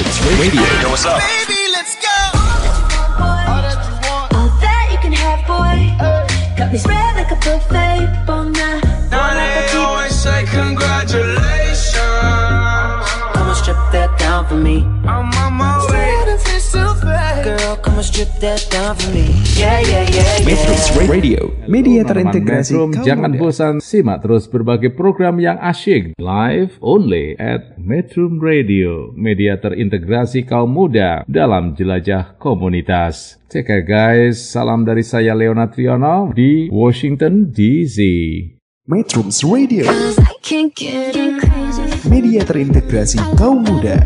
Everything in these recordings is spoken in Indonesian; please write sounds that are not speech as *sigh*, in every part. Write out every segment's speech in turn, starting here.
Matrix Radio. Yo, what's up? Baby, let's go. All that you can have, boy. Got me spread like a buffet. Bon yeah. Radio, media terintegrasi jangan muda. bosan simak terus berbagai program yang asyik live only at Metrum Radio, media terintegrasi kaum muda dalam jelajah komunitas. Take care guys, salam dari saya Leonard Triono di Washington DC. Matrix Radio, media terintegrasi kaum muda.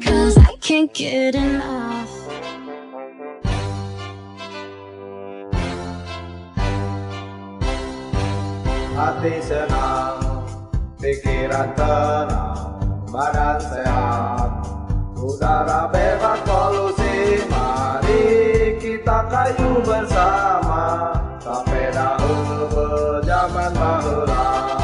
Cause I can't get enough. Hati senang, pikiran tenang, badan sehat, udara bebas polusi. Mari kita kayu bersama, sampai dahulu berjaman bahula.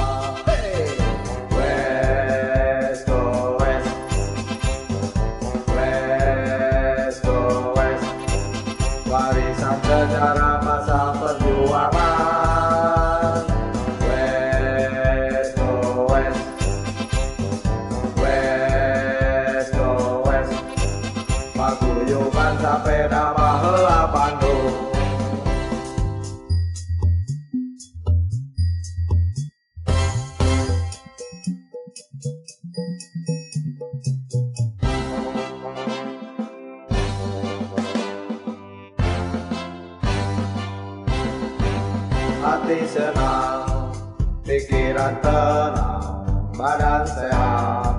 Hati senang, pikiran tenang, badan sehat,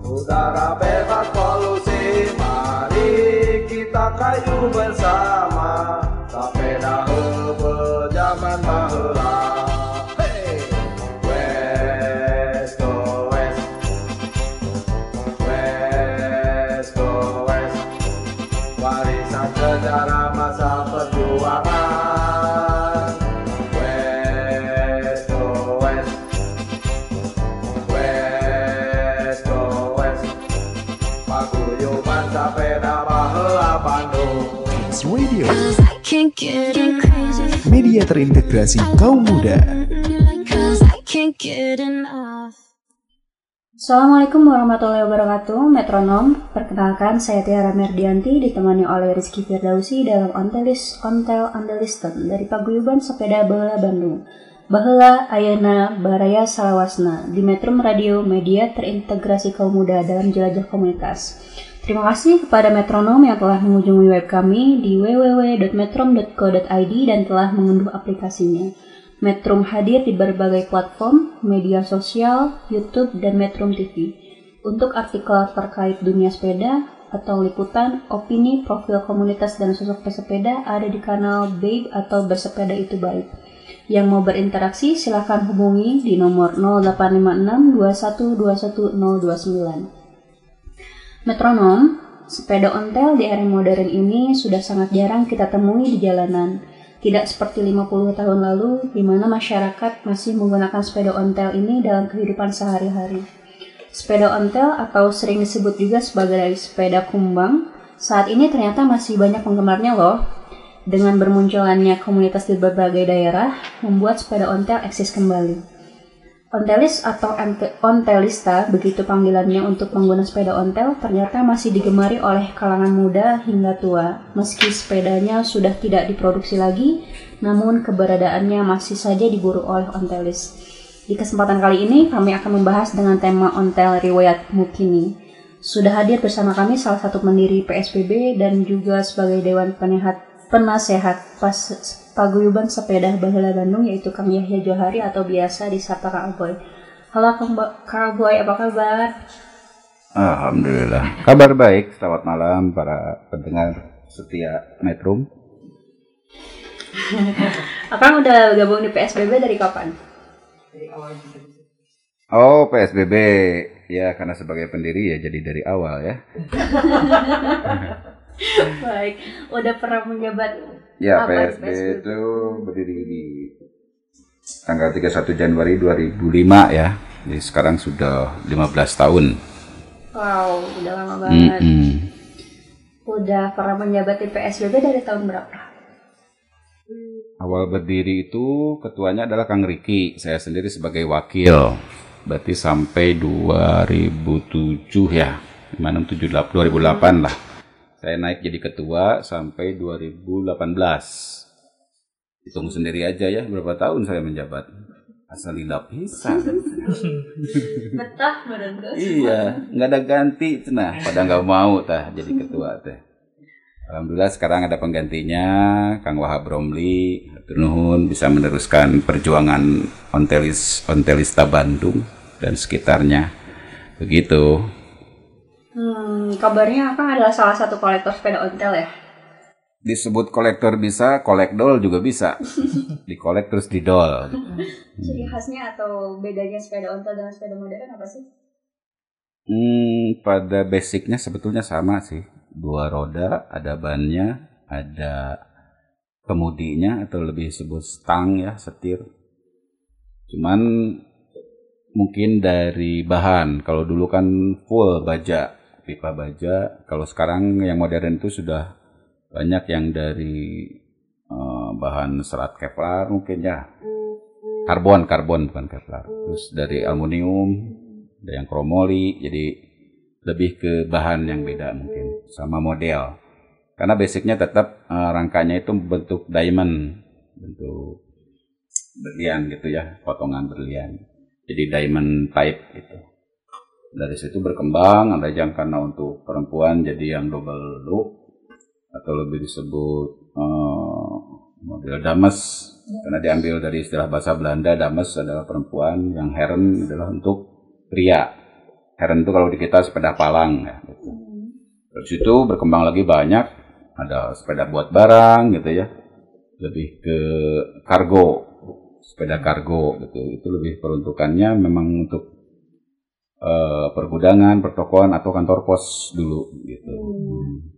udara bebas polusi. Mari kita kayu bersama, terintegrasi kaum muda. Assalamualaikum warahmatullahi wabarakatuh, Metronom. Perkenalkan, saya Tiara Merdianti, ditemani oleh Rizky Firdausi dalam Ontelis Ontel Andelisten dari Paguyuban Sepeda Baheula Bandung. Baheula Ayana Baraya Salawasna di Metrum Radio Media Terintegrasi Kaum Muda dalam Jelajah Komunitas. Terima kasih kepada Metronom yang telah mengunjungi web kami di www.metrom.co.id dan telah mengunduh aplikasinya. Metrum hadir di berbagai platform, media sosial, YouTube, dan Metrum TV. Untuk artikel terkait dunia sepeda atau liputan, opini, profil komunitas dan sosok pesepeda ada di kanal Babe atau Bersepeda Itu Baik. Yang mau berinteraksi silahkan hubungi di nomor 0856 2121 Metronom, sepeda ontel di era modern ini sudah sangat jarang kita temui di jalanan. Tidak seperti 50 tahun lalu, di mana masyarakat masih menggunakan sepeda ontel ini dalam kehidupan sehari-hari. Sepeda ontel atau sering disebut juga sebagai sepeda kumbang, saat ini ternyata masih banyak penggemarnya loh. Dengan bermunculannya komunitas di berbagai daerah, membuat sepeda ontel eksis kembali. Ontelis atau ontelista, begitu panggilannya untuk pengguna sepeda ontel, ternyata masih digemari oleh kalangan muda hingga tua. Meski sepedanya sudah tidak diproduksi lagi, namun keberadaannya masih saja diburu oleh ontelis. Di kesempatan kali ini, kami akan membahas dengan tema ontel riwayat mukini. Sudah hadir bersama kami salah satu pendiri PSBB dan juga sebagai Dewan penasehat pas, Paguyuban Sepeda Baheula Bandung yaitu Kang Yahya Johari atau biasa disapa Kang Boy. Halo Kang, Bo- Kang Boy, apa kabar? Alhamdulillah. Kabar baik. Selamat malam para pendengar setia Metrum. *laughs* Akang udah gabung di PSBB dari kapan? Oh, PSBB. Ya, karena sebagai pendiri ya jadi dari awal ya. *laughs* Baik, udah pernah menjabat Ya, apa di PSBB itu berdiri di tanggal 31 Januari 2005 ya. Jadi sekarang sudah 15 tahun. Wow, udah lama banget. Mm-mm. Udah pernah menjabat di PSBB dari tahun berapa? Awal berdiri itu ketuanya adalah Kang Riki, saya sendiri sebagai wakil. Berarti sampai 2007 ya, 2007 2008 lah. Saya naik jadi ketua sampai 2018. Hitung sendiri aja ya, berapa tahun saya menjabat. Asal lila pisan. *laughs* Betah iya, nggak ada ganti, cenah. Pada nggak mau tah jadi ketua teh. Alhamdulillah sekarang ada penggantinya, Kang Wahab Romli. Nuhun bisa meneruskan perjuangan Ontelis Ontelista Bandung dan sekitarnya. Begitu. Hmm, kabarnya Akang adalah salah satu kolektor sepeda ontel ya? Disebut kolektor bisa, kolekdol juga bisa. *laughs* Dikolek terus didol. Ciri khasnya atau bedanya sepeda ontel dengan sepeda modern apa sih? Hmm, pada basicnya sebetulnya sama sih. Dua roda, ada bannya, ada kemudinya atau lebih disebut stang ya, setir. Cuman mungkin dari bahan. Kalau dulu kan full baja, pipa baja. Kalau sekarang yang modern itu sudah banyak yang dari eh, bahan serat Kevlar mungkin ya. Karbon, karbon bukan Kevlar. Terus dari aluminium, ada yang kromoli, jadi lebih ke bahan yang beda mungkin sama model. Karena basicnya tetap eh, rangkanya itu bentuk diamond, bentuk berlian gitu ya, potongan berlian. Jadi diamond type gitu. Dari situ berkembang, ada yang karena untuk perempuan jadi yang double look atau lebih disebut eh, model dames. Karena diambil dari istilah bahasa Belanda dames adalah perempuan yang heren adalah untuk pria. Heren itu kalau di kita sepeda palang ya gitu. Dari situ berkembang lagi banyak ada sepeda buat barang gitu ya. Lebih ke kargo sepeda kargo gitu. Itu lebih peruntukannya memang untuk eh, pergudangan pertokoan atau kantor pos dulu gitu Hmm.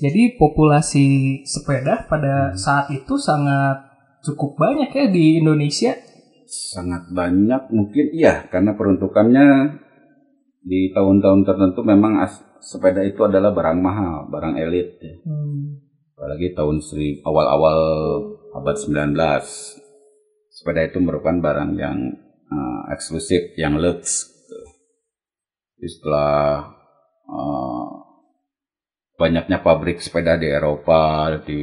Jadi populasi sepeda pada saat itu sangat cukup banyak ya di Indonesia. sangat banyak mungkin iya karena peruntukannya di tahun-tahun tertentu memang as- sepeda itu adalah barang mahal barang elit ya. Hmm. apalagi tahun seri awal-awal abad 19 sepeda itu merupakan barang yang eh, eksklusif yang lux setelah eh, banyaknya pabrik sepeda di Eropa di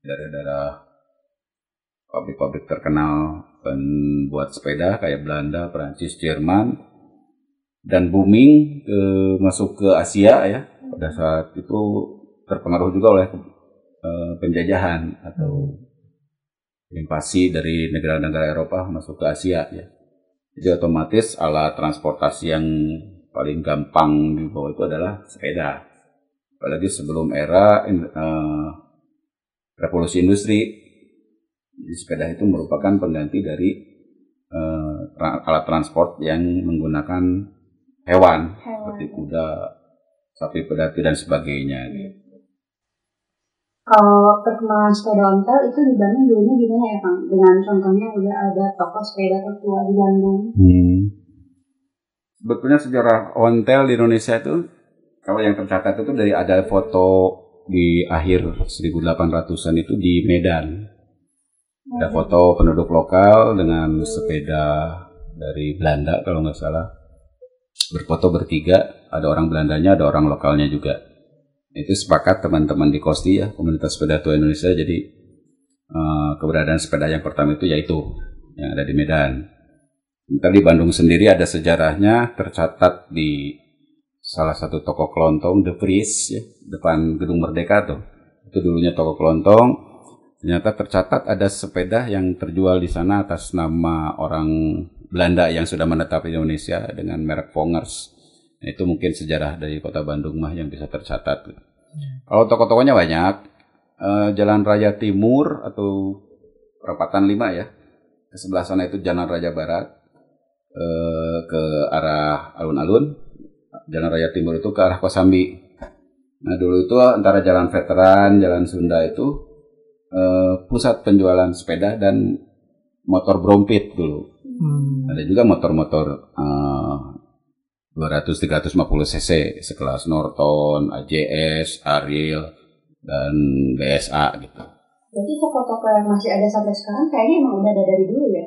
daerah-daerah pabrik-pabrik terkenal pembuat sepeda kayak Belanda, Prancis, Jerman dan booming ke masuk ke Asia ya pada saat itu terpengaruh juga oleh eh, penjajahan atau invasi dari negara-negara Eropa masuk ke Asia ya. Jadi otomatis alat transportasi yang paling gampang dibawa itu adalah sepeda. Apalagi sebelum era in- eh, revolusi industri, jadi sepeda itu merupakan pengganti dari tra- alat transport yang menggunakan hewan, seperti kuda, sapi pedati dan sebagainya. Gitu. Kalau perkembangan sepeda ontel itu di Bandung dulunya gimana ya Kang? Dengan contohnya udah ada toko sepeda tertua di Bandung. Hmm. Sebetulnya sejarah ontel di Indonesia itu kalau yang tercatat itu dari ada foto di akhir 1800-an itu di Medan. Ada foto penduduk lokal dengan sepeda dari Belanda kalau nggak salah. Berfoto bertiga, ada orang Belandanya, ada orang lokalnya juga. Itu sepakat teman-teman di Kosti ya, komunitas sepeda tua Indonesia. Jadi eh, keberadaan sepeda yang pertama itu yaitu yang ada di Medan. Ntar di Bandung sendiri ada sejarahnya tercatat di salah satu toko kelontong The Vries ya, depan Gedung Merdeka tuh. Itu dulunya toko kelontong. Ternyata tercatat ada sepeda yang terjual di sana atas nama orang Belanda yang sudah menetap di Indonesia dengan merek Vongers. Nah, itu mungkin sejarah dari kota Bandung mah yang bisa tercatat. Kalau toko-tokonya banyak, eh, Jalan Raya Timur atau perempatan 5 ya. Ke sebelah sana itu Jalan Raya Barat eh, ke arah alun-alun. Jalan Raya Timur itu ke arah Kosambi. Nah dulu itu antara Jalan Veteran, Jalan Sunda itu eh, pusat penjualan sepeda dan motor brompit dulu. Hmm. Ada juga motor-motor eh, 200-350 cc sekelas Norton, AJS, Ariel, dan BSA gitu. Berarti toko-toko yang masih ada sampai sekarang kayaknya emang udah ada dari dulu ya?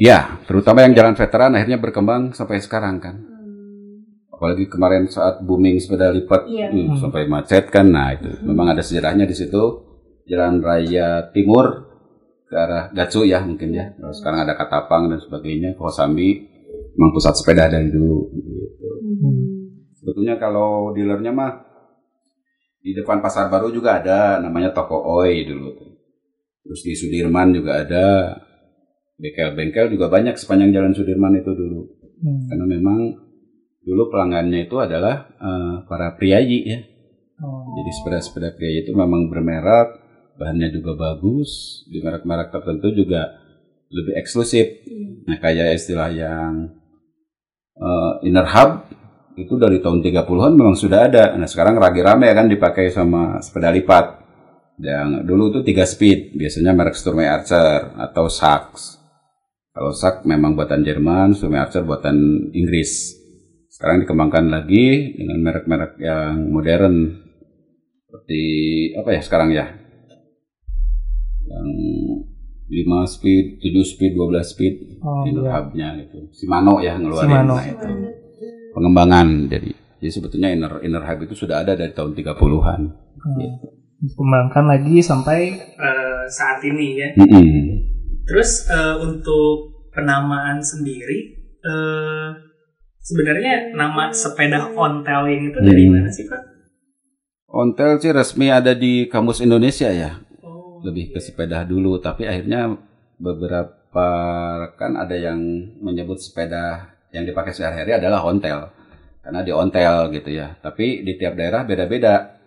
Ya, terutama yang jalan veteran akhirnya berkembang sampai sekarang kan. Apalagi kemarin saat booming sepeda lipat Iya. hmm, sampai macet kan. Nah, itu memang ada sejarahnya di situ. Jalan Raya Timur ke arah Gatsu ya mungkin ya. Terus sekarang ada Katapang dan sebagainya, Kosambi. Memang pusat sepeda dari dulu gitu. Sebetulnya kalau dealernya mah di depan pasar baru juga ada namanya toko Oi dulu tuh. Terus di Sudirman juga ada bengkel-bengkel juga banyak sepanjang jalan Sudirman itu dulu. Hmm. Karena memang dulu pelanggannya itu adalah eh, para priayi ya. Oh. Jadi sepeda-sepeda priayi itu memang bermerek, bahannya juga bagus, di merek-merek tertentu juga lebih eksklusif. Nah, kayak istilah yang eh, inner hub itu dari tahun 30-an memang sudah ada. Nah, sekarang rame-rame kan dipakai sama sepeda lipat. Yang dulu itu tiga speed, biasanya merek Sturmey Archer atau Sachs. Kalau Sachs memang buatan Jerman, Sturmey Archer buatan Inggris. Sekarang dikembangkan lagi dengan merek-merek yang modern. Seperti apa ya sekarang ya? Yang 5 speed, 7 speed, 12 speed Oh, inner iya. hub-nya gitu. Shimano ya ngeluarin Shimano. nah, itu. Pengembangan jadi jadi sebetulnya inner inner hub itu sudah ada dari tahun 30-an. Gitu. Dikembangkan lagi sampai eh, saat ini ya. Mm-mm. Terus eh, untuk penamaan sendiri, eh, sebenarnya nama sepeda onteling itu dari Hmm. mana sih Pak? Ontel sih resmi ada di Kamus Indonesia ya. Oh, Lebih ke sepeda dulu, tapi akhirnya beberapa rekan ada yang menyebut sepeda yang dipakai sehari-hari adalah ontel. Karena di ontel gitu ya. Tapi di tiap daerah beda-beda.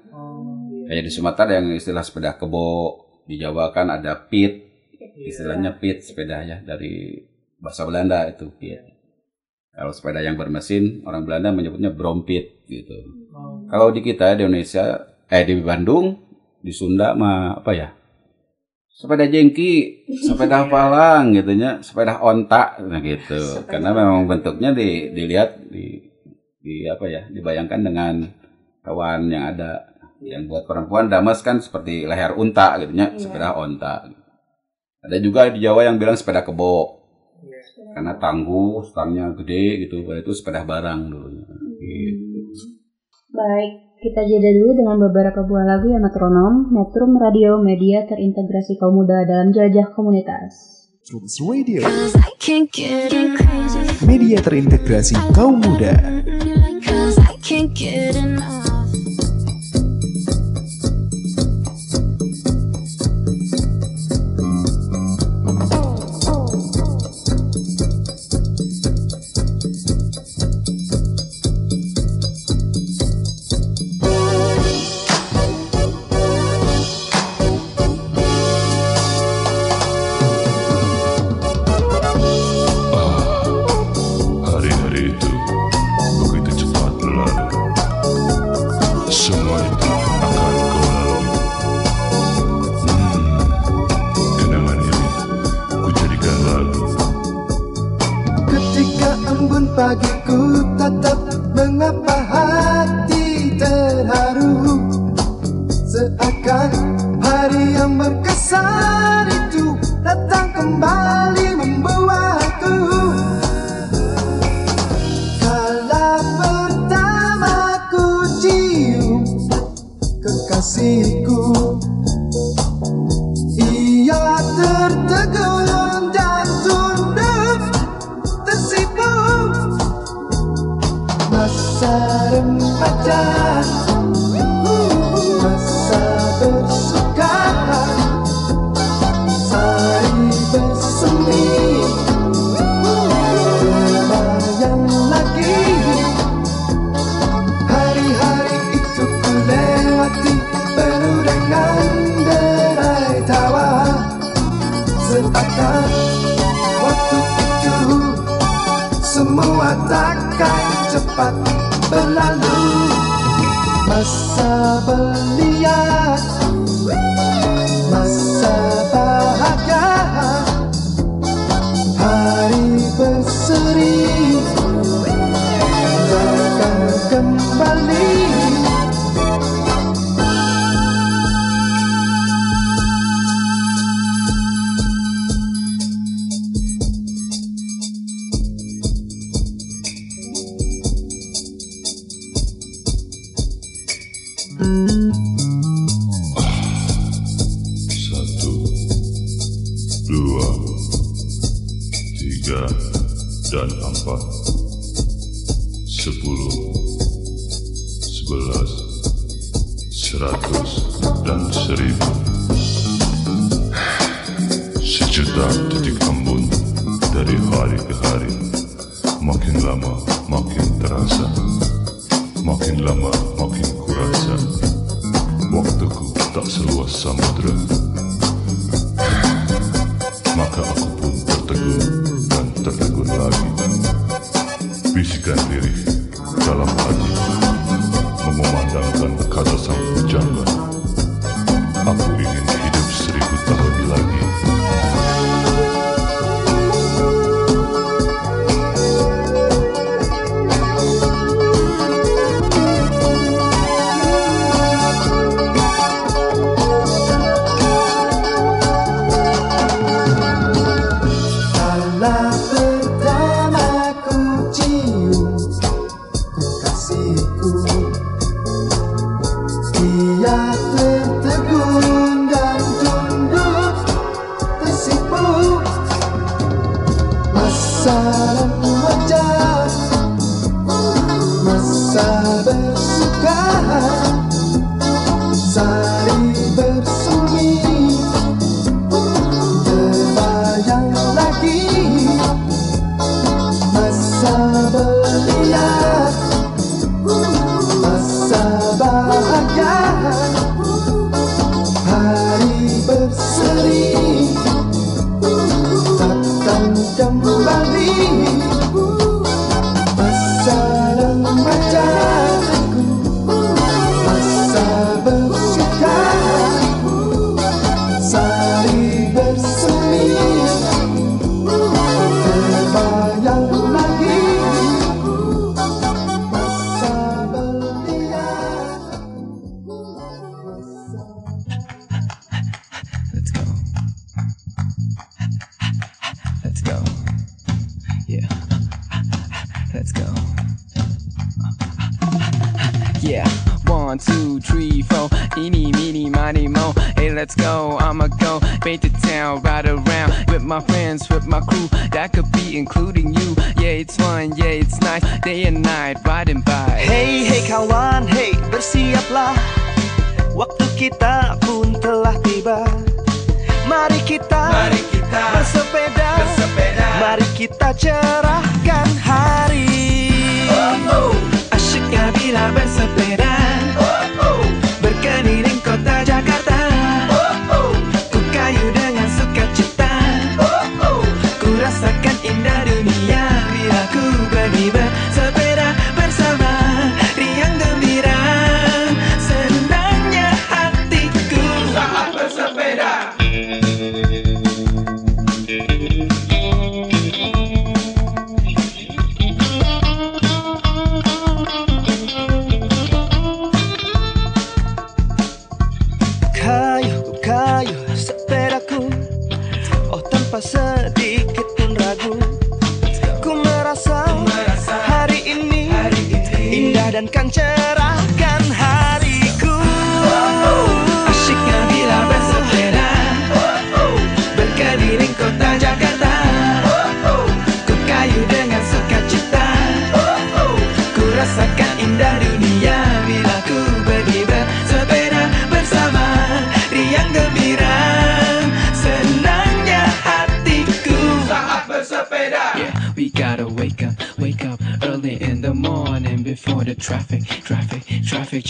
Kayak di Sumatera ada yang istilah sepeda kebo, di Jawa kan ada pit, istilahnya pit sepeda ya dari bahasa Belanda itu pit. Kalau sepeda yang bermesin, orang Belanda menyebutnya brompit gitu. Kalau di kita di Indonesia, eh di Bandung, di Sunda mah apa ya? Sepeda jengki, sepeda palang gitunya, sepeda ontak nah gitu. Karena memang bentuknya di, dilihat di, di apa ya, dibayangkan dengan kawan yang ada yang buat perempuan damas kan seperti leher unta gitu nya, sepeda onta. Ada juga di Jawa yang bilang sepeda kebo. Karena tangguh, stangnya gede gitu, itu sepeda barang dulunya. Gitu. Baik, kita jeda dulu dengan beberapa buah lagu yang metronom, Metrum Radio Media terintegrasi kaum muda dalam jelajah komunitas. Metrums Radio, Cause I can't get enough. media terintegrasi kaum muda. ride around with my friends, with my crew. That could be including you. Yeah, it's fun, yeah, it's nice. Day and night riding by. Hey, hey kawan, hey bersiaplah. Waktu kita pun telah tiba. Mari kita, Mari kita bersepeda. bersepeda. Mari kita cerahkan hari. Oh, oh. Asyiknya bila bersepeda. Oh.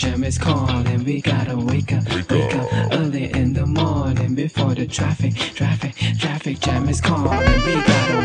Jam is calling, we gotta wake up, wake up. early in the morning before the traffic, traffic, traffic jam is calling, we gotta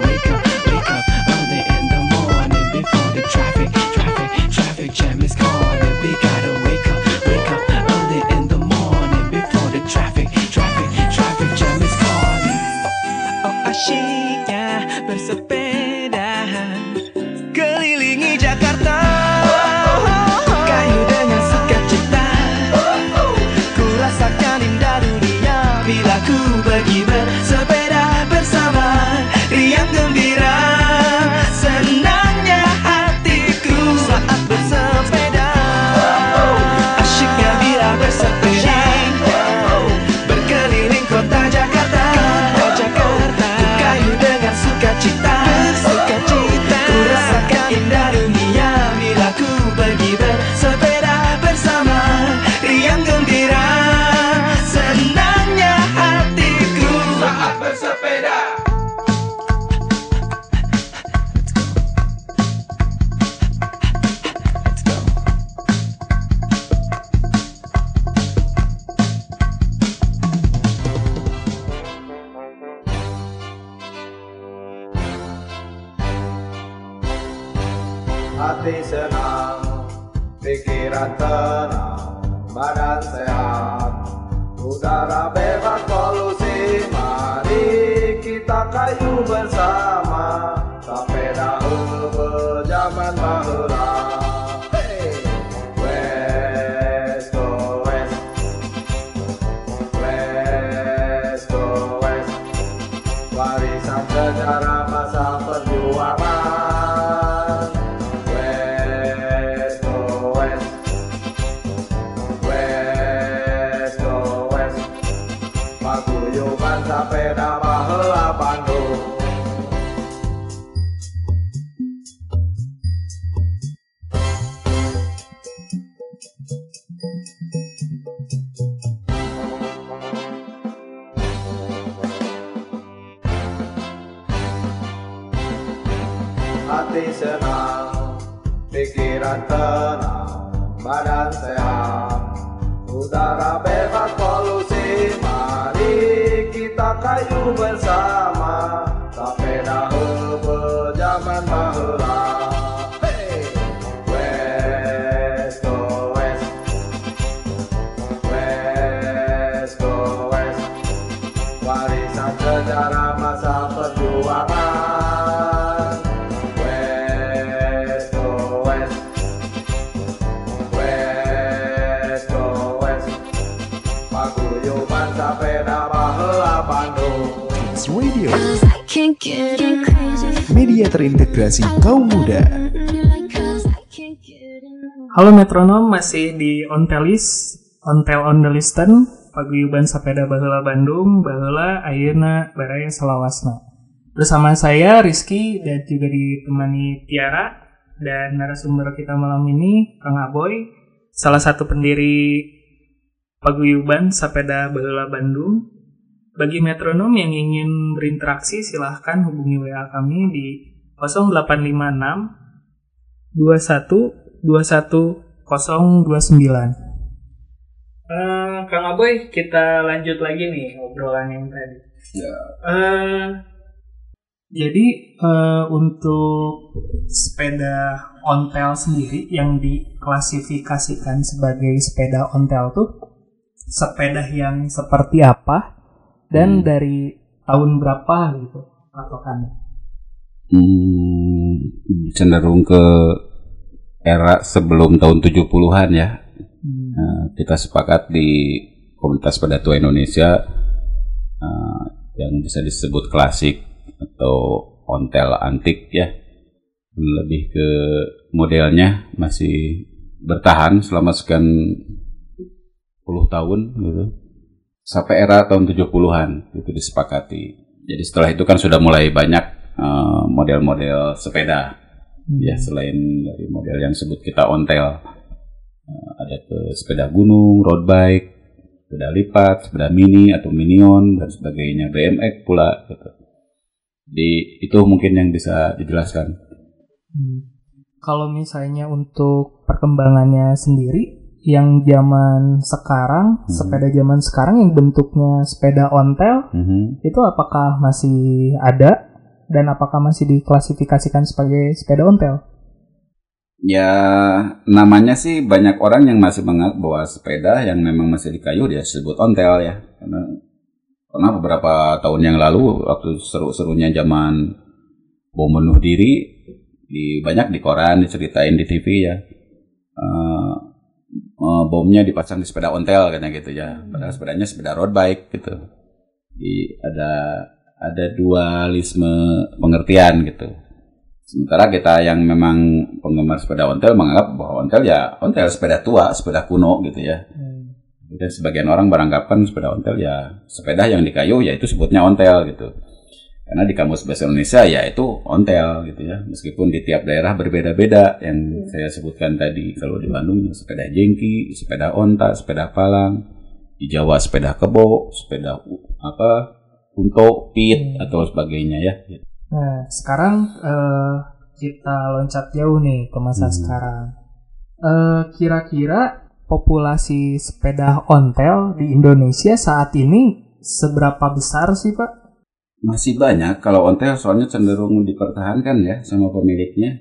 Halo metronom masih di Ontelis, Ontel on the Listen, Paguyuban Sepeda Baheula Bandung, Baheula Ayeuna Baraya Selawasna. Bersama saya Rizky dan juga ditemani Tiara dan narasumber kita malam ini Kang Aboy, salah satu pendiri Paguyuban Sepeda Baheula Bandung. Bagi metronom yang ingin berinteraksi silahkan hubungi WA kami di 0856 21 21 029. Eh, Kang Aboy, kita lanjut lagi nih obrolan yang tadi. Ya. Eh, jadi eh, untuk sepeda ontel sendiri yang diklasifikasikan sebagai sepeda ontel tuh sepeda yang seperti apa dan dari tahun berapa gitu patokannya? Hmm, cenderung ke era sebelum tahun 70-an ya. Nah, kita sepakat di komunitas sepeda tua Indonesia eh, yang bisa disebut klasik atau ontel antik ya. Lebih ke modelnya masih bertahan selama sekian puluh tahun gitu. Sampai era tahun 70-an itu disepakati. Jadi setelah itu kan sudah mulai banyak eh, model-model sepeda ya selain dari model yang sebut kita ontel Eh, ada ke sepeda gunung, road bike, sepeda lipat, sepeda mini atau minion dan sebagainya, BMX pula gitu. Jadi itu mungkin yang bisa dijelaskan. Hmm. Kalau misalnya untuk perkembangannya sendiri, yang zaman sekarang, sepeda zaman sekarang yang bentuknya sepeda ontel, Mhm. itu apakah masih ada dan apakah masih diklasifikasikan sebagai sepeda ontel? Ya namanya sih banyak orang yang masih menganggap bahwa sepeda yang memang masih di kayu dia disebut ontel ya. Karena pernah beberapa tahun yang lalu waktu seru-serunya zaman bom bunuh diri di banyak di koran diceritain di TV ya. Eh, bomnya dipasang di sepeda ontel katanya gitu ya. Padahal sepedanya sepeda road bike gitu. Jadi ada ada dualisme pengertian gitu. Sementara kita yang memang penggemar sepeda ontel menganggap bahwa ontel ya ontel sepeda tua, sepeda kuno gitu ya. Dan sebagian orang beranggapan sepeda ontel ya sepeda yang di kayu ya itu sebutnya ontel gitu. Karena di kamus bahasa Indonesia ya itu ontel gitu ya. Meskipun di tiap daerah berbeda-beda yang saya sebutkan tadi. Kalau di Bandung ya sepeda jengki, sepeda onta, sepeda palang. Di Jawa sepeda kebo, sepeda apa unto, pit atau sebagainya ya. Nah, sekarang eh, kita loncat jauh nih ke masa sekarang. Eh, Kira-kira populasi sepeda ontel di Indonesia saat ini seberapa besar sih, Pak? Masih banyak kalau ontel soalnya cenderung dipertahankan ya sama pemiliknya.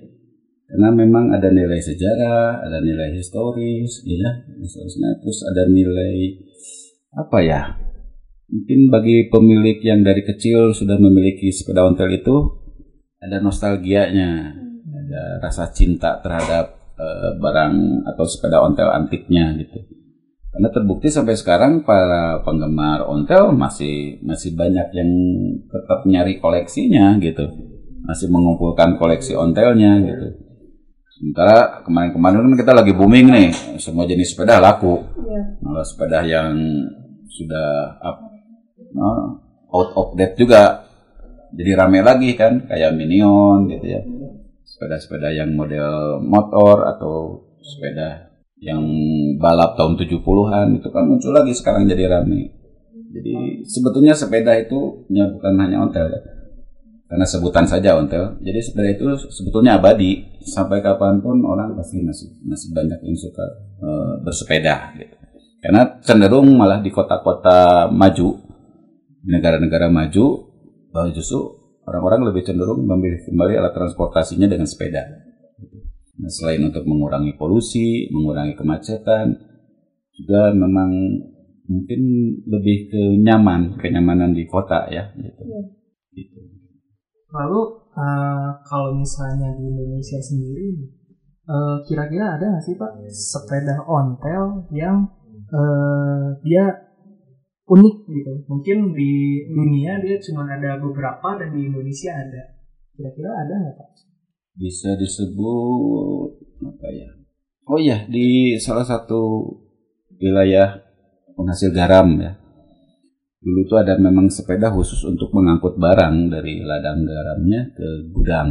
karena memang ada nilai sejarah, ada nilai historis, ya, terus ada nilai apa ya? Mungkin bagi pemilik yang dari kecil sudah memiliki sepeda ontel itu ada nostalgianya, ada rasa cinta terhadap eh, barang atau sepeda ontel antiknya gitu. Karena terbukti sampai sekarang para penggemar ontel masih masih banyak yang tetap nyari koleksinya gitu, masih mengumpulkan koleksi ontelnya gitu. Sementara kemarin-kemarin kan kita lagi booming nih, semua jenis sepeda laku. Malah sepeda yang sudah up, no, out of date juga jadi rame lagi kan, kayak Minion gitu ya. Sepeda-sepeda yang model motor atau sepeda yang balap tahun 70-an itu kan muncul lagi sekarang jadi rame. Jadi sebetulnya sepeda itu ya bukan hanya ontel ya. Karena sebutan saja ontel. Jadi sepeda itu sebetulnya abadi. Sampai kapan pun orang pasti masih masih banyak yang suka eh, bersepeda gitu. Karena cenderung malah di kota-kota maju, negara-negara maju, bahwa justru orang-orang lebih cenderung memilih kembali alat transportasinya dengan sepeda. Nah, selain untuk mengurangi polusi, mengurangi kemacetan, juga memang mungkin lebih ke nyaman, kenyamanan di kota ya. Gitu. Gitu. Lalu eh, kalau misalnya di Indonesia sendiri, eh, kira-kira ada nggak sih Pak sepeda ontel yang eh, dia unik gitu? Mungkin di dunia dia cuma ada beberapa dan di Indonesia ada. Kira-kira ada nggak Pak? Bisa disebut apa ya? Oh iya, di salah satu wilayah penghasil garam ya. Dulu tuh ada memang sepeda khusus untuk mengangkut barang dari ladang garamnya ke gudang.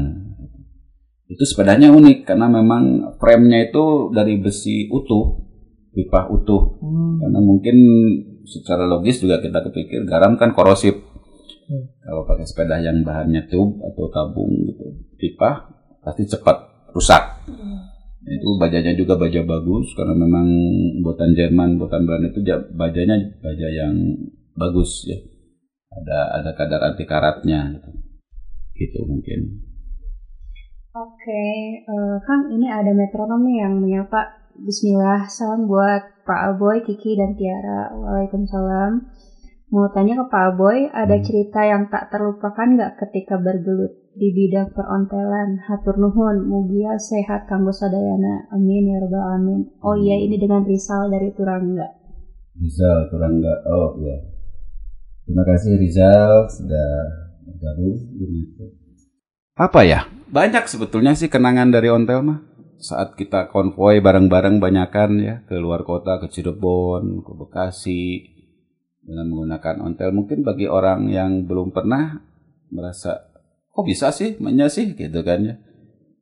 Itu sepedanya unik karena memang frame-nya itu dari besi utuh, pipa utuh. Karena mungkin secara logis juga kita kepikir garam kan korosif. Kalau pakai sepeda yang bahannya tube atau tabung gitu, pipa pasti cepat rusak. Itu bajanya juga baja bagus karena memang buatan Jerman, buatan Belanda itu ja- bajanya baja yang bagus ya. Ada ada kadar anti karatnya gitu. Gitu mungkin. Oke, eh, Kang, ini ada metronom nih yang menyapa. Bismillah, salam buat Pak Aboy, Kiki, dan Tiara. Waalaikumsalam. Mau tanya ke Pak Aboy, ada cerita yang tak terlupakan nggak ketika bergelut di bidang perontelan? Hatur nuhun, mugia sehat kanggo sadayana. Amin ya rabbal alamin. Oh iya, ini dengan Rizal dari Turangga. Rizal Turangga. Oh ya. Terima kasih Rizal sudah bergabung di. Apa ya? Banyak sebetulnya sih kenangan dari ontel mah. Saat kita konvoy bareng-bareng banyakan ya ke luar kota, ke Cirebon, ke Bekasi dengan menggunakan ontel. Mungkin bagi orang yang belum pernah merasa kok bisa sih, mainnya sih gitu kan ya.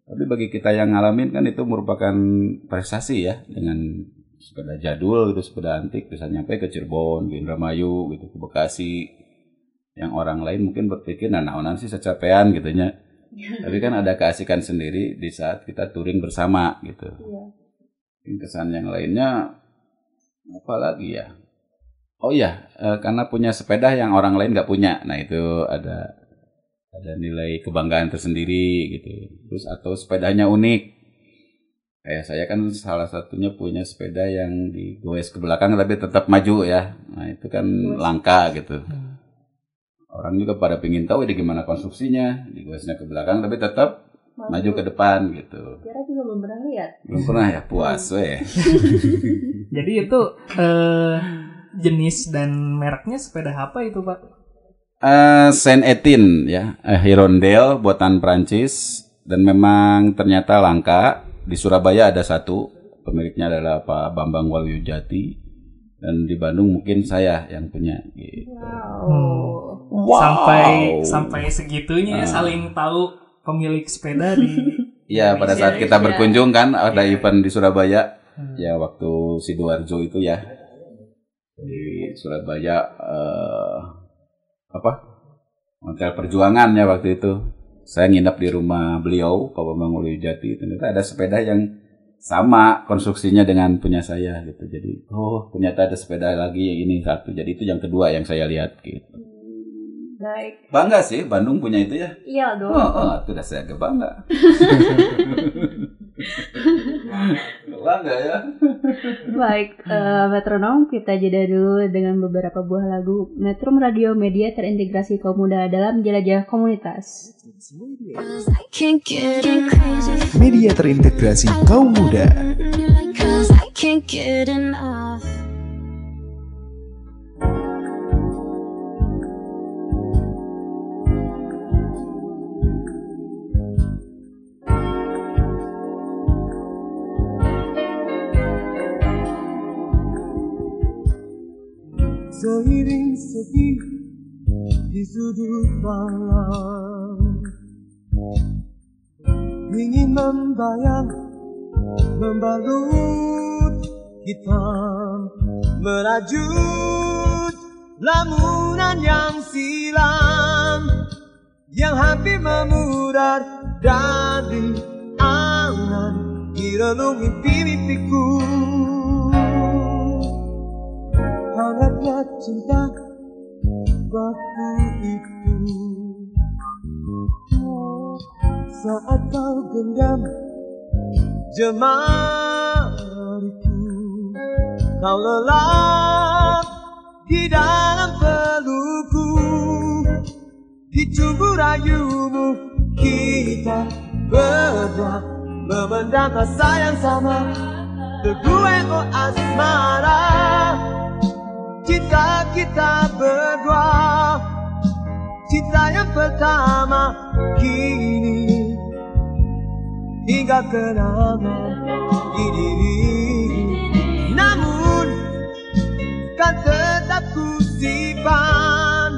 Tapi bagi kita yang ngalamin kan itu merupakan prestasi ya dengan sepeda jadul gitu, sepeda antik bisa nyampe ke Cirebon, ke Indramayu gitu, ke Bekasi. Yang orang lain mungkin berpikir nah naonan sih secapean gitu nya. Tapi kan ada keasikan sendiri di saat kita touring bersama gitu. Mungkin kesan yang lainnya apa lagi ya? Oh iya, eh, karena punya sepeda yang orang lain nggak punya. Nah itu ada ada nilai kebanggaan tersendiri gitu. Terus atau sepedanya unik. Kayak saya kan salah satunya punya sepeda yang digoes ke belakang tapi tetap maju ya. Nah itu kan langka gitu. Orang juga pada pingin tahu ini gimana konstruksinya, digoesnya ke belakang tapi tetap maju ke depan gitu. Tiara juga belum pernah lihat. Belum pernah ya puas weh. *laughs* Jadi itu eh, jenis dan mereknya sepeda apa itu Pak? Eh, Saint Etienne ya, eh, Hirondale buatan Prancis dan memang ternyata langka di Surabaya ada satu pemiliknya adalah Pak Bambang Walyujati dan di Bandung mungkin saya yang punya gitu. Wow. Sampai sampai segitunya Ah. saling tahu pemilik sepeda di Iya pada saat kita berkunjung kan ada event di Surabaya. Ya waktu sidoarjo itu ya. Di Surabaya eh, apa? Hotel perjuangan ya waktu itu. Saya nginep di rumah beliau Pak Bambang Jati ternyata ada sepeda yang sama konstruksinya dengan punya saya gitu jadi oh ternyata ada sepeda lagi yang ini satu jadi itu yang kedua yang saya lihat gitu Baik. Bangga sih Bandung punya itu ya. Iya dong. Oh, oh itu udah saya agak bangga. *laughs* bangga ya. Baik, eh, metronom kita jeda dulu dengan beberapa buah lagu Metrum Radio Media terintegrasi kaum muda dalam jelajah komunitas. Media terintegrasi kaum muda. Seiring sepi di sudut malam. Ingin membayang membalut hitam Merajut lamunan yang silam Yang hampir memudar dari angan Di mimpi-mimpiku hangatnya cinta waktu itu saat kau genggam jemariku kau lelap di dalam pelukku di tubuh rayumu kita berdua memendam rasa yang sama. Teguh oh asmara Cinta kita berdua. Cinta yang pertama Kini. Hingga kenangan di diri. Namun Kan tetap ku simpan.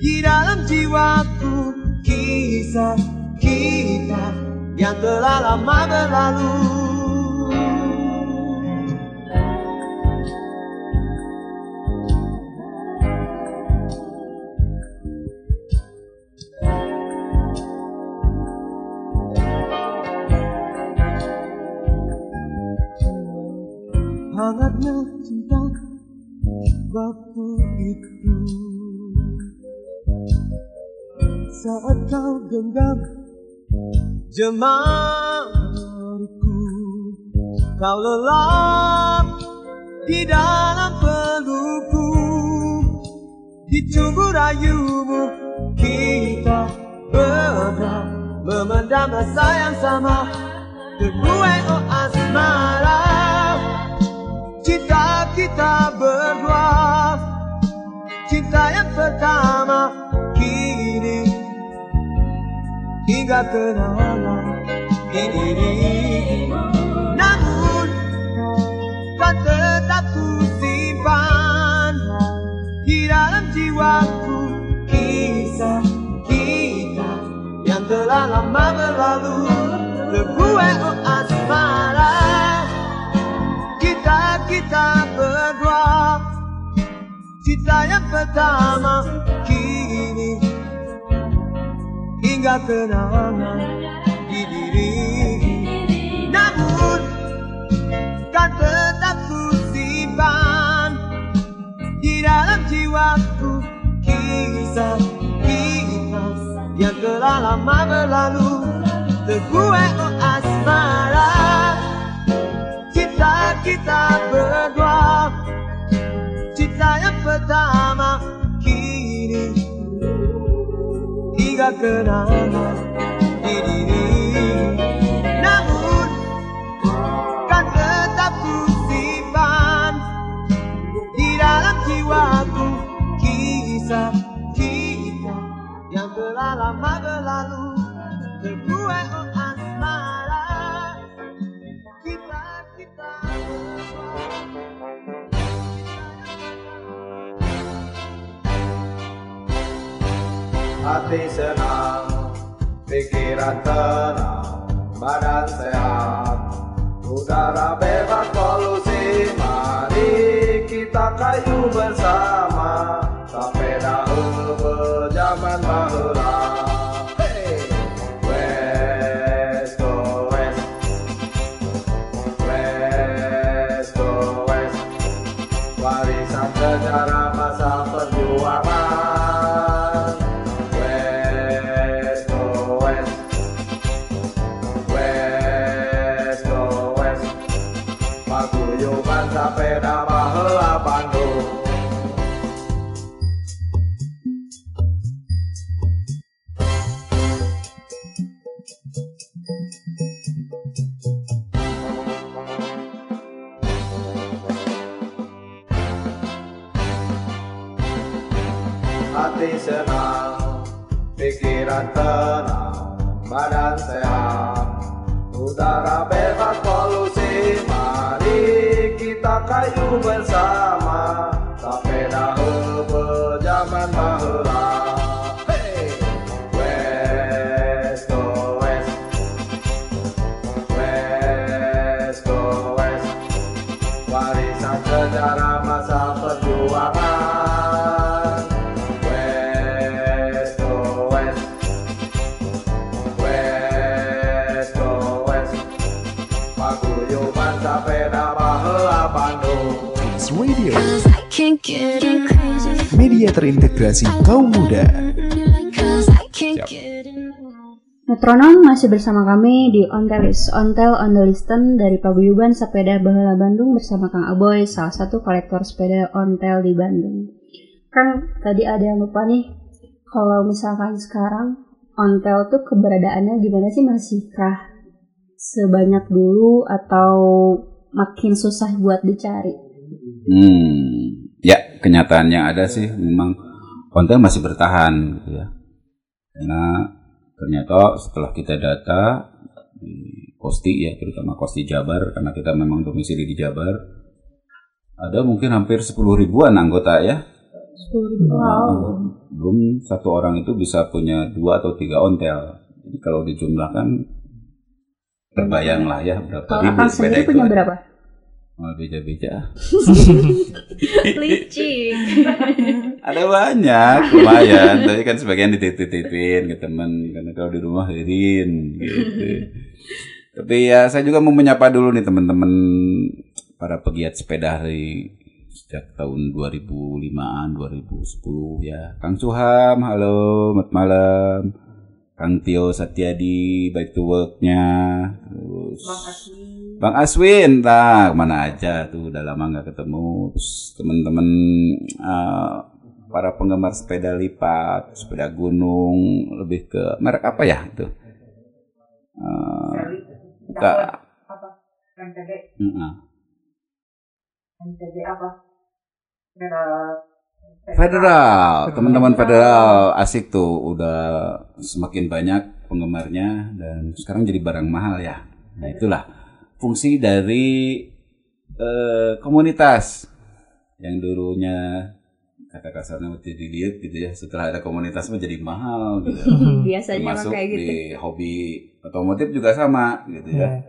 Di dalam jiwaku Kisah kita Yang telah lama berlalu hangatnya cinta waktu itu. Saat kau genggam jemariku kau lelap di dalam pelukku di tubuh rayumu kita berdua memendam rasa yang sama. Teguh oh asmara Cinta kita berdua Cinta yang pertama Kini. Hingga kenangan diri Namun Kan tetap ku simpan. Di dalam jiwaku Kisah kita Yang telah lama berlalu. Teguh kita berdua. Cinta yang pertama Kini Hingga kenangan di diri. Namun Kan tetap ku simpan Di dalam jiwaku Kisah kita Yang telah lama berlalu. Teguh oh asmara Cinta kita berdua Cinta yang pertama Kini Hingga kenangan di diri. Namun Kan tetap ku simpan Di dalam jiwaku Kisah kita Yang telah lama berlalu Teguh Hati senang, pikiran tenang, badan sehat, udara bebas polusi. Mari kita kayu bersama, Metronom masih bersama kami di Ontelis, Ontel on the Listen dari Paguyuban Sepeda Baheula Bandung bersama Kang Aboy, salah satu kolektor sepeda ontel di Bandung. Kang, tadi ada yang lupa nih, kalau misalkan sekarang ontel tuh keberadaannya gimana sih? Masihkah sebanyak dulu atau makin susah buat dicari? Hmm, ya kenyataannya ada sih memang konten masih bertahan gitu ya. Karena ternyata setelah kita data di Kosti ya, terutama Kosti Jabar karena kita memang domisili di Jabar, ada mungkin hampir 10 ribuan anggota ya. Wow. Belum satu orang itu bisa punya dua atau tiga ontel. Jadi kalau dijumlahkan terbayang lah ya berapa ribu sepeda itu. punya berapa? Oh, beja-beja. *laughs* Licik. Ada banyak, lumayan. Tapi kan sebagian dititip-titipin ke teman karena kalau di rumah hadirin gitu. Tapi ya saya juga mau menyapa dulu nih teman-teman para pegiat sepeda hari sejak tahun 2005-an, 2010 ya. Kang Suham, halo, selamat malam. Kang Tio Satyadi, baik to work-nya. Terus Bang Aswin, tak mana aja tuh udah lama nggak ketemu. Terus teman-teman eh, para penggemar sepeda lipat, sepeda gunung, lebih ke merek apa ya itu? Eh, buka. apa MTB apa Federal Federal, teman-teman federal asik tuh udah semakin banyak penggemarnya dan sekarang jadi barang mahal ya. Nah itulah fungsi dari eh, komunitas yang dulunya kata kasarnya mesti dilihat gitu ya setelah ada komunitas mah jadi mahal gitu. *laughs* Biasanya Termasuk kayak gitu. di hobi otomotif juga sama gitu ya.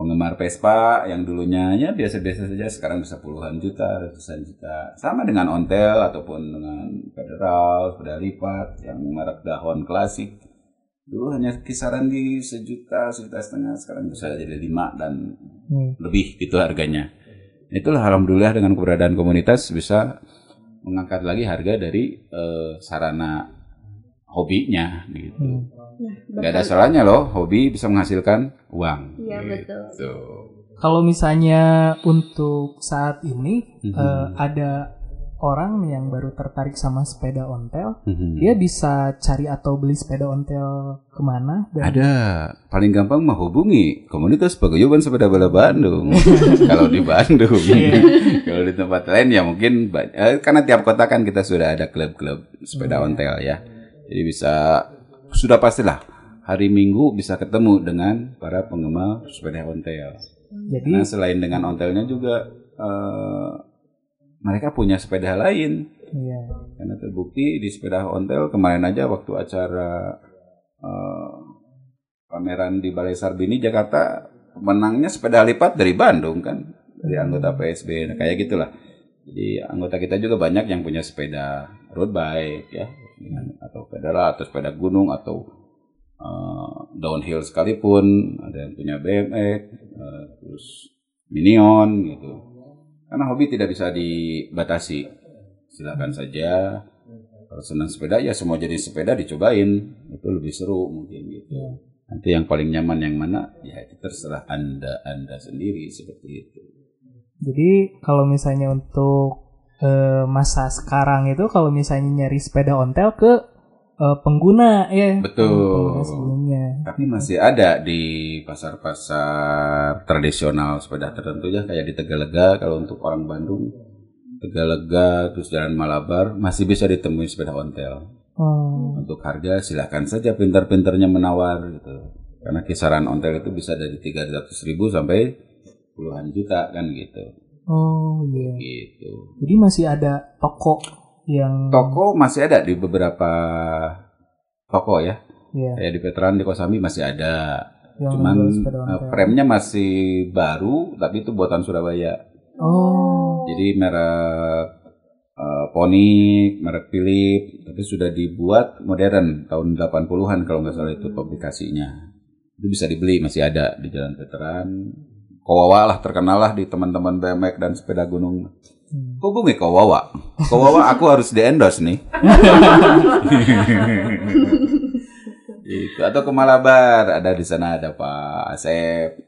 Penggemar Vespa yang dulunya ya biasa-biasa saja sekarang bisa puluhan juta, ratusan juta. Sama dengan ontel ataupun dengan federal, sepeda lipat yang merek dahon klasik. Dulu hanya kisaran di sejuta, sejuta setengah, sekarang bisa jadi lima dan Hmm. lebih gitu harganya. Itulah alhamdulillah dengan keberadaan komunitas bisa mengangkat lagi harga dari eh, sarana hobinya gitu. Nah, Gak ada salahnya loh, hobi bisa menghasilkan uang. Iya betul. Gitu. Kalau misalnya untuk saat ini Mhm. eh, ada orang yang baru tertarik sama sepeda ontel, Mhm. dia bisa cari atau beli sepeda ontel ke mana? Dan- Ada, paling gampang mah hubungi komunitas paguyuban sepeda bola Bandung. *laughs* Kalau di Bandung, Iya. kalau di tempat lain ya mungkin eh, karena tiap kota kan kita sudah ada klub-klub sepeda ontel ya. Jadi bisa sudah pastilah hari Minggu bisa ketemu dengan para penggemar sepeda ontel. Jadi Nah selain dengan ontelnya juga eh, mereka punya sepeda lain. Iya. Karena terbukti di sepeda ontel kemarin aja waktu acara eh, pameran di Balai Sarbini Jakarta pemenangnya sepeda lipat dari Bandung kan dari anggota PSB nah, kayak gitulah jadi anggota kita juga banyak yang punya sepeda road bike ya dengan atau federal atau sepeda gunung atau eh, downhill sekalipun ada yang punya BMX eh, terus Minion gitu. Karena hobi tidak bisa dibatasi. Silakan saja. Kalau senang sepeda ya semua jenis sepeda dicobain. Itu lebih seru mungkin gitu. Nanti yang paling nyaman yang mana ya itu terserah anda anda sendiri seperti itu. Jadi kalau misalnya untuk eh, masa sekarang itu kalau misalnya nyari sepeda ontel ke eh, pengguna ya. Betul. Pengguna sebelumnya. Tapi masih ada di pasar-pasar tradisional sepeda tertentu ya kayak di Tegalega kalau untuk orang Bandung Tegalega terus Jalan Malabar masih bisa ditemui sepeda ontel. Oh. Untuk harga silahkan saja pintar-pintarnya menawar gitu. Karena kisaran ontel itu bisa dari 300 ribu sampai puluhan juta kan gitu. Oh iya. Gitu. Jadi masih ada toko yang Toko masih ada di beberapa toko ya. Iya. Kayak di Veteran di Kosambi masih ada. Yang Cuman eh, frame-nya masih baru tapi itu buatan Surabaya. Oh. Jadi merek eh, Pony, merek Philip, tapi sudah dibuat modern tahun 80-an kalau nggak salah itu publikasinya. Itu bisa dibeli, masih ada di Jalan Veteran. Kowawa lah terkenal lah di teman-teman BMX dan sepeda gunung. Hubungi Kowawa. Kowawa aku harus di endorse nih. Itu atau ke Malabar ada di sana ada Pak Asep,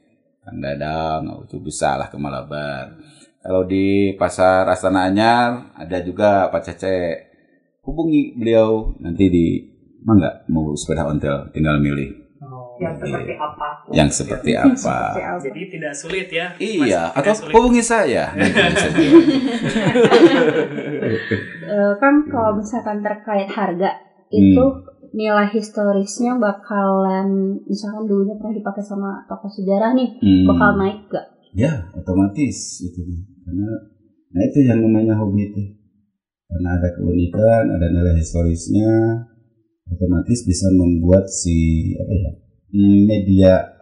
Kang Dadang, itu bisa lah ke Malabar. Kalau di pasar Astana Anyar ada juga Pak Cece. Hubungi beliau nanti di Mangga mau sepeda ontel tinggal milih Yang seperti apa? yang seperti apa. Jadi tidak sulit ya. Iya, Mas, atau sulit. hubungi saya. *laughs* *laughs* Eh, kan kalau misalkan terkait harga itu nilai historisnya bakalan misalkan dulunya pernah dipakai sama tokoh sejarah nih Hmm. bakal naik gak? Ya, otomatis itu. Karena nah itu yang namanya hobi itu. Karena ada keunikan, ada nilai historisnya, otomatis bisa membuat si apa ya hmm, media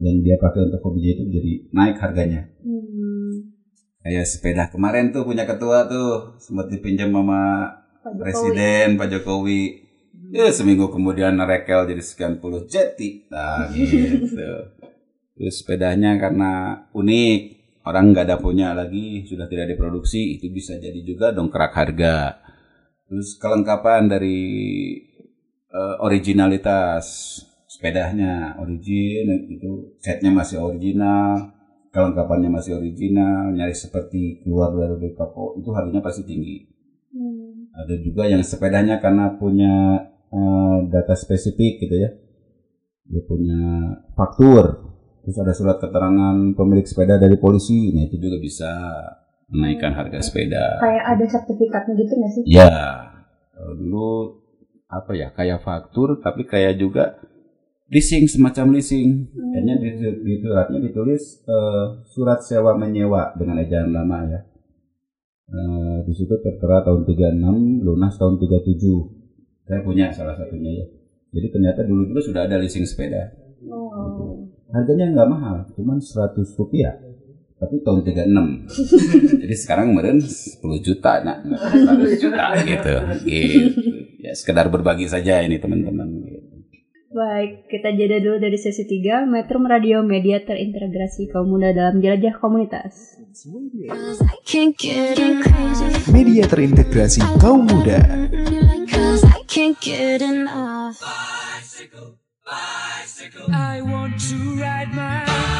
yang dia pakai untuk hobinya itu jadi naik harganya. Kayak sepeda kemarin tuh punya ketua tuh sempat dipinjam sama Pak presiden Pak Jokowi. Ya seminggu kemudian rekel jadi sekian puluh jeti. Nah *laughs* gitu. Terus sepedanya karena unik, orang nggak ada punya lagi, sudah tidak diproduksi, itu bisa jadi juga dongkrak harga. Terus kelengkapan dari eh, originalitas sepedanya, origin itu setnya masih original, kelengkapannya masih original, nyaris seperti keluar dari toko, itu harganya pasti tinggi. Ada juga yang sepedanya karena punya eh, data spesifik gitu ya. Dia punya faktur. Terus ada surat keterangan pemilik sepeda dari polisi. Nah, itu juga bisa menaikkan harga sepeda. Kayak ada sertifikatnya gitu nggak sih? Ya. Dulu apa ya? Kayak faktur tapi kayak juga leasing semacam leasing. Kayaknya di, di suratnya ditulis eh, surat sewa menyewa dengan ejaan lama ya. Eh, di situ tertera tahun 36, lunas tahun 37. Saya punya salah satunya ya. Jadi ternyata dulu juga sudah ada leasing sepeda. Oh. Harganya nggak mahal, cuman 100 rupiah. Tapi tahun 36. *laughs* Jadi sekarang kemarin 10 juta, nah *laughs* 100 juta gitu. gitu. Ya sekedar berbagi saja ini teman-teman. Baik, kita jeda dulu dari sesi 3 Metro Radio Media terintegrasi kaum muda dalam jelajah komunitas. Media terintegrasi kaum muda. Cause I can't get enough. I want to ride my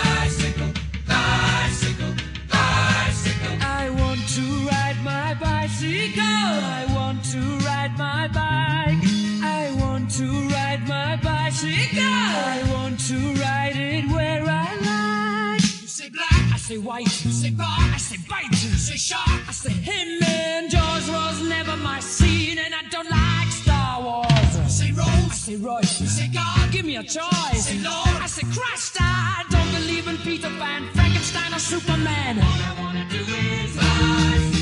say white. You say bar, I say bite. You say shark, I say him. And Jaws was never my scene, and I don't like Star Wars. You say Rose, I say Royce. You say God, give me a choice. Say Lord, I say Christ. I don't believe in Peter Pan, Frankenstein, or Superman. All I wanna do is bicycle,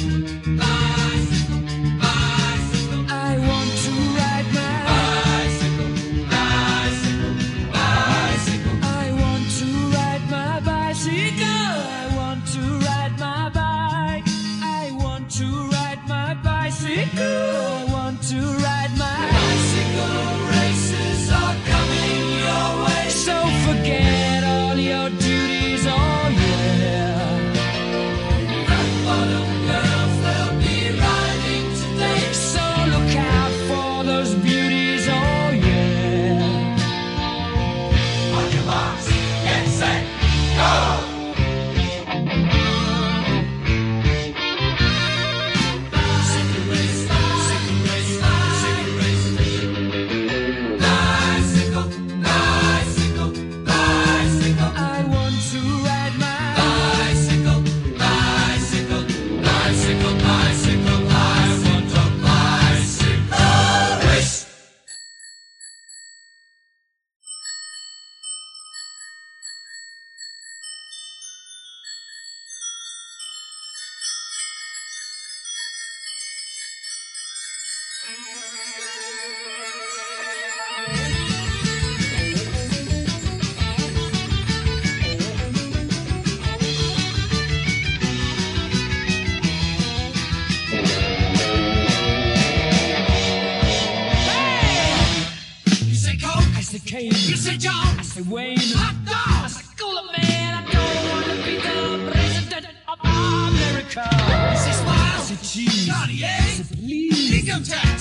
Wayne. Hot dog, I say Cooler Man. I don't want to be the president of America. You say Smile, I say Cheese. Cartier, I say Please. Income tax,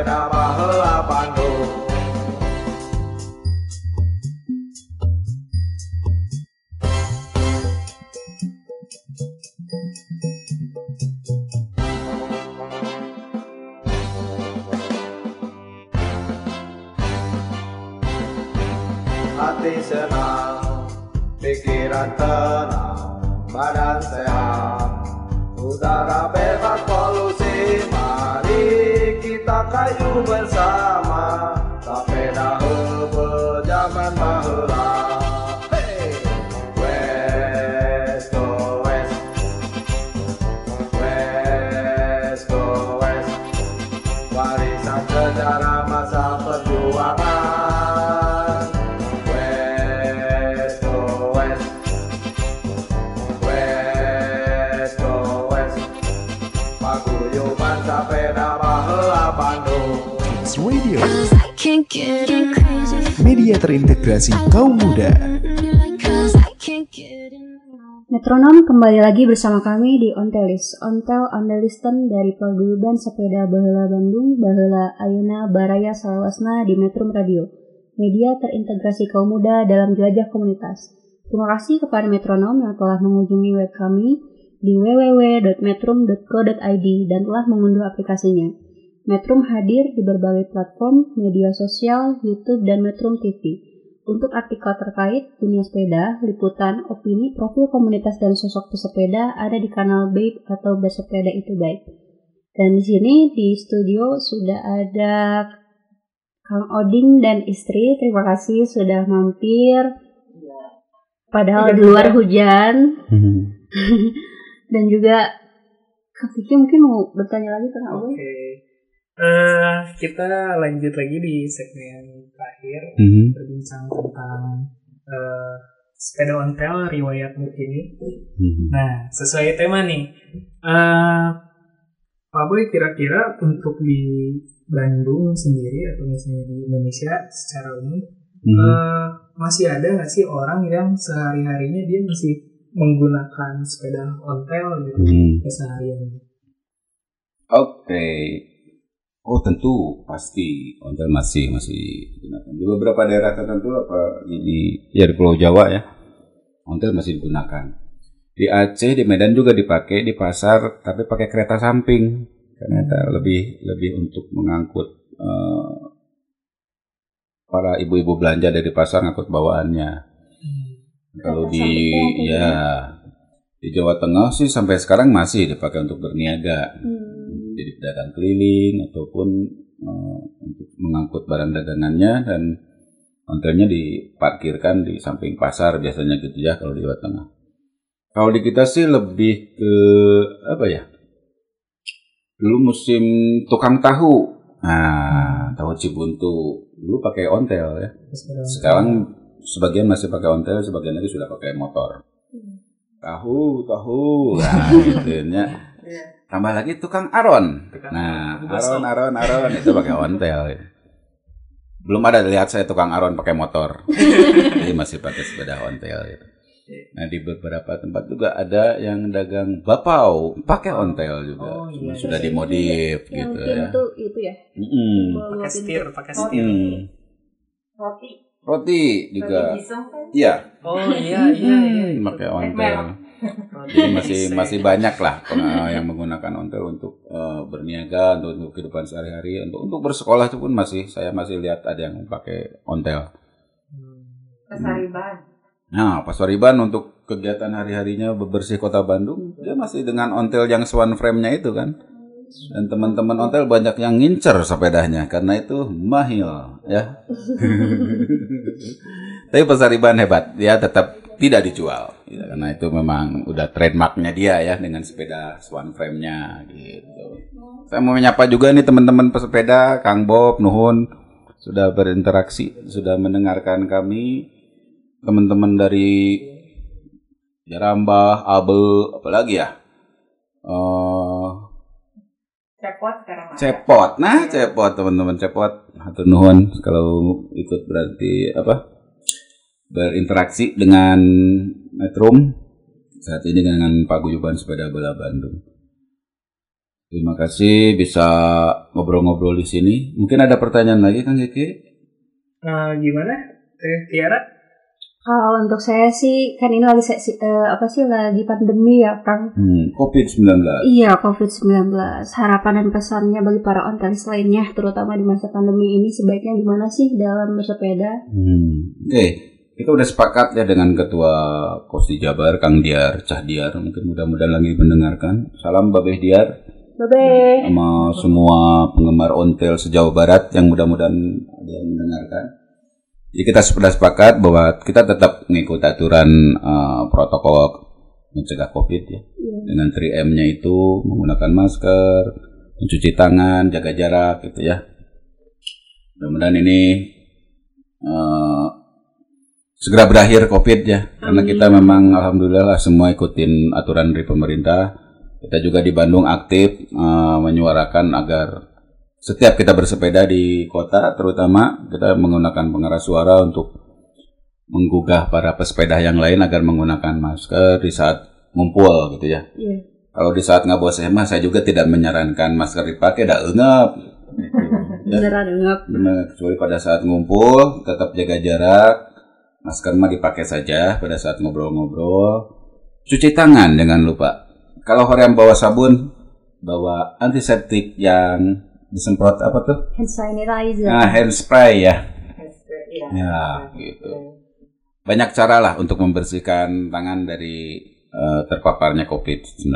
sepeda terintegrasi kaum muda. Metronom kembali lagi bersama kami di Ontelis, Ontel on dari Paguyuban Sepeda Baheula Bandung, Baheula Ayeuna Baraya Salawasna di Metrum Radio, media terintegrasi kaum muda dalam jelajah komunitas. Terima kasih kepada Metronom yang telah mengunjungi web kami di www.metrum.co.id dan telah mengunduh aplikasinya. Metrum hadir di berbagai platform, media sosial, YouTube, dan Metrum TV. Untuk artikel terkait dunia sepeda, liputan, opini, profil komunitas dan sosok pesepeda ada di kanal Babe atau Bersepeda Itu Baik. Dan di sini di studio sudah ada Kang Oding dan istri. Terima kasih sudah mampir. Padahal di luar hujan. *laughs* dan juga Kak Vicky mungkin mau bertanya lagi ke Kang Oding. Oke. Eh, kita lanjut lagi di segmen terakhir Mhm. berbincang tentang eh, sepeda ontel riwayat mukini. Mhm. Nah, sesuai tema nih, eh Pak Boy kira-kira untuk di Bandung sendiri atau misalnya di Indonesia secara umum Mhm. eh, masih ada nggak sih orang yang sehari-harinya dia masih menggunakan sepeda ontel gitu Mhm. kesehariannya? Oke. Oh tentu. Pasti. Ontel masih masih digunakan. Di beberapa daerah tertentu apa di, di ya di Pulau Jawa ya ontel masih digunakan. Di Aceh di Medan juga dipakai di pasar tapi pakai kereta samping. Ternyata lebih lebih untuk mengangkut eh, para ibu-ibu belanja dari pasar ngangkut bawaannya. Kalau di ya Di Jawa Tengah sih sampai sekarang masih dipakai untuk berniaga. Hmm. Jadi pedagang keliling ataupun eh, untuk mengangkut barang dagangannya dan ontelnya diparkirkan di samping pasar biasanya gitu ya kalau di Jawa Tengah. Kalau di kita sih lebih ke apa ya? Dulu musim tukang tahu. Nah, tahu Cibuntu dulu pakai ontel ya. Sekarang sebagian masih pakai ontel, sebagian lagi sudah pakai motor. Tahu, tahu. Nah, *laughs* gitu ya. Tambah lagi tukang aron. Nah, aron, aron, aron itu pakai ontel. Belum ada lihat saya tukang aron pakai motor. *laughs* Jadi masih pakai sepeda ontel gitu. Nah di beberapa tempat juga ada yang dagang bapau pakai ontel juga, Cuma sudah dimodif Yang gitu ya. pintu itu ya. Mm-mm. Bawa Pakai setir, pakai setir. Mm. Roti. Roti juga. Kan? Iya. Oh iya iya iya. Hmm, pakai Eh, ontel. Merah. Jadi masih masih banyak lah yang menggunakan ontel untuk eh, berniaga, untuk, untuk kehidupan sehari-hari, untuk untuk bersekolah itu pun masih saya masih lihat ada yang pakai ontel. Kesariban. Nah, Pak Soriban untuk kegiatan hari-harinya bebersih kota Bandung, dia masih dengan ontel yang swan frame-nya itu kan. Dan teman-teman ontel banyak yang ngincer sepedanya karena itu mahal ya. *laughs* Tapi Pak Soriban hebat, dia tetap tidak dijual. Ya, karena itu memang udah trademarknya dia ya dengan sepeda swan frame-nya gitu. Saya mau menyapa juga nih teman-teman pesepeda, Kang Bob, Nuhun sudah berinteraksi, sudah mendengarkan kami teman-teman dari Jarambah, Abel, apalagi ya? Eh, Cepot sekarang ada. cepot. Nah, cepot teman-teman cepot. Hatur nuhun kalau ikut berarti apa? Berinteraksi dengan Metrum saat ini dengan Paguyuban Sepeda Bola Bandung. Terima kasih bisa ngobrol-ngobrol di sini. Mungkin ada pertanyaan lagi Kang Kiki? Nah, gimana? Teh Tiara? Kalau untuk saya sih kan ini lagi eh, apa sih lagi pandemi ya Kang. Hmm, COVID-19. Iya COVID-19 Harapan dan pesannya bagi para ontelis lainnya Terutama di masa pandemi ini Sebaiknya gimana sih dalam bersepeda Hmm. Oke, kita udah sepakat ya dengan Ketua Kosti Jabar, Kang Diar, Cah Diar. Mungkin mudah-mudahan lagi mendengarkan. Salam Babeh Diar Babe sama semua penggemar ontel sejauh barat yang mudah-mudahan ada yang mendengarkan. Jadi kita sudah sepakat bahwa kita tetap mengikuti aturan eh, protokol mencegah COVID ya. Dengan 3M-nya itu menggunakan masker, mencuci tangan, jaga jarak gitu ya. Mudah-mudahan ini eh, segera berakhir COVID ya, karena kita memang alhamdulillah lah semua ikutin aturan dari pemerintah. Kita juga di Bandung aktif eh, menyuarakan agar setiap kita bersepeda di kota, terutama kita menggunakan pengeras suara untuk menggugah para pesepeda yang lain agar menggunakan masker di saat ngumpul gitu ya. Iya Kalau di saat nggak bawa mah saya juga tidak menyarankan masker dipakai, dah engap. *laughs* Beneran enggak Benar, kecuali pada saat ngumpul tetap jaga jarak. Masker mah dipakai saja pada saat ngobrol-ngobrol. Cuci tangan jangan lupa. Kalau orang bawa sabun, bawa antiseptik yang disemprot apa tuh? Hand sanitizer Nah, hand spray ya. Iya. Ya, gitu. Banyak cara lah untuk membersihkan tangan dari eh, terpaparnya COVID-19.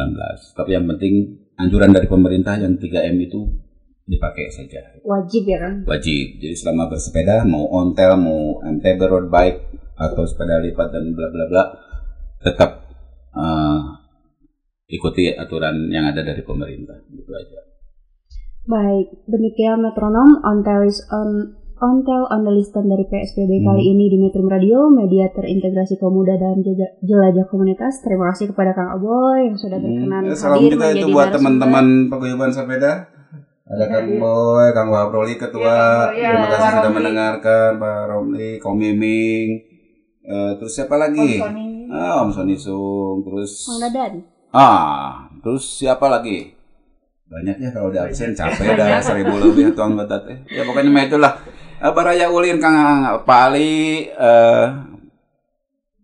Tapi yang penting anjuran dari pemerintah yang 3M itu dipakai saja Wajib ya Kang wajib. Jadi selama bersepeda mau ontel, mau MTB road bike atau sepeda lipat dan bla bla bla tetap eh, ikuti aturan yang ada dari pemerintah. Gitu aja. Baik, demikian metronom Ontelis on Ontel on the Listen dari PSBB Hmm. kali ini di Metrum Radio, media terintegrasi kaum muda dan jelajah komunitas. Terima kasih kepada Kang Aboy yang sudah berkenan Hmm, salam juga itu buat teman-teman paguyuban sepeda. Ada Kang Boy, Kang Wabroli Ketua. Iya, Terima Pak kasih sudah Romli. mendengarkan Pak Romli, Kom Miming. Eh, terus siapa lagi? Om Sony. Ah, Om Sony Sung. Terus Kang Dadan. Ah, terus siapa lagi? Banyak ya kalau udah absen capek dah seribu lebih tuang batat eh. Ya pokoknya mah itulah. Eh, Baraya ulin Kang Pak Ali, eh,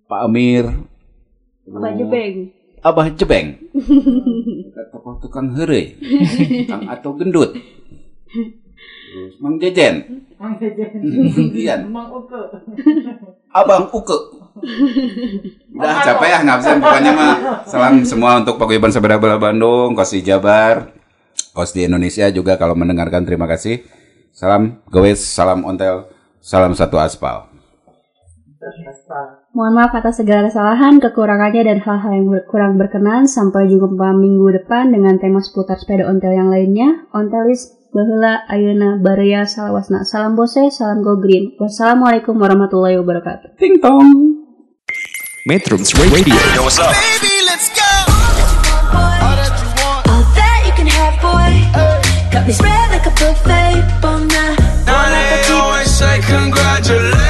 Pak Amir, Abah Jebeng. Abah Jebeng, *laughs* tukang heureuy, *laughs* Kang Ato Gendut, terus Mang Jejen, Mang Jejen. Mang Uke. Abang Uke, *laughs* Udah capek ya ngabsen pokoknya mah. Salam semua untuk paguyuban sepeda bola Bandung, kos di Jabar, kos di Indonesia juga kalau mendengarkan terima kasih. Salam gowes, salam ontel, salam satu aspal. Mohon maaf atas segala kesalahan, kekurangannya, dan hal-hal yang ber- kurang berkenan. Sampai jumpa minggu depan dengan tema seputar sepeda ontel yang lainnya. Ontelis, Bahula, Ayuna, Baraya, Salawasna. Salam Bose, salam Go Green. Wassalamualaikum warahmatullahi wabarakatuh. Ting tong. Metrums Radio. Yo, what's up? Baby, let's go. All that you can have, boy. Got me spread like a buffet. Bon Now they always say congratulations.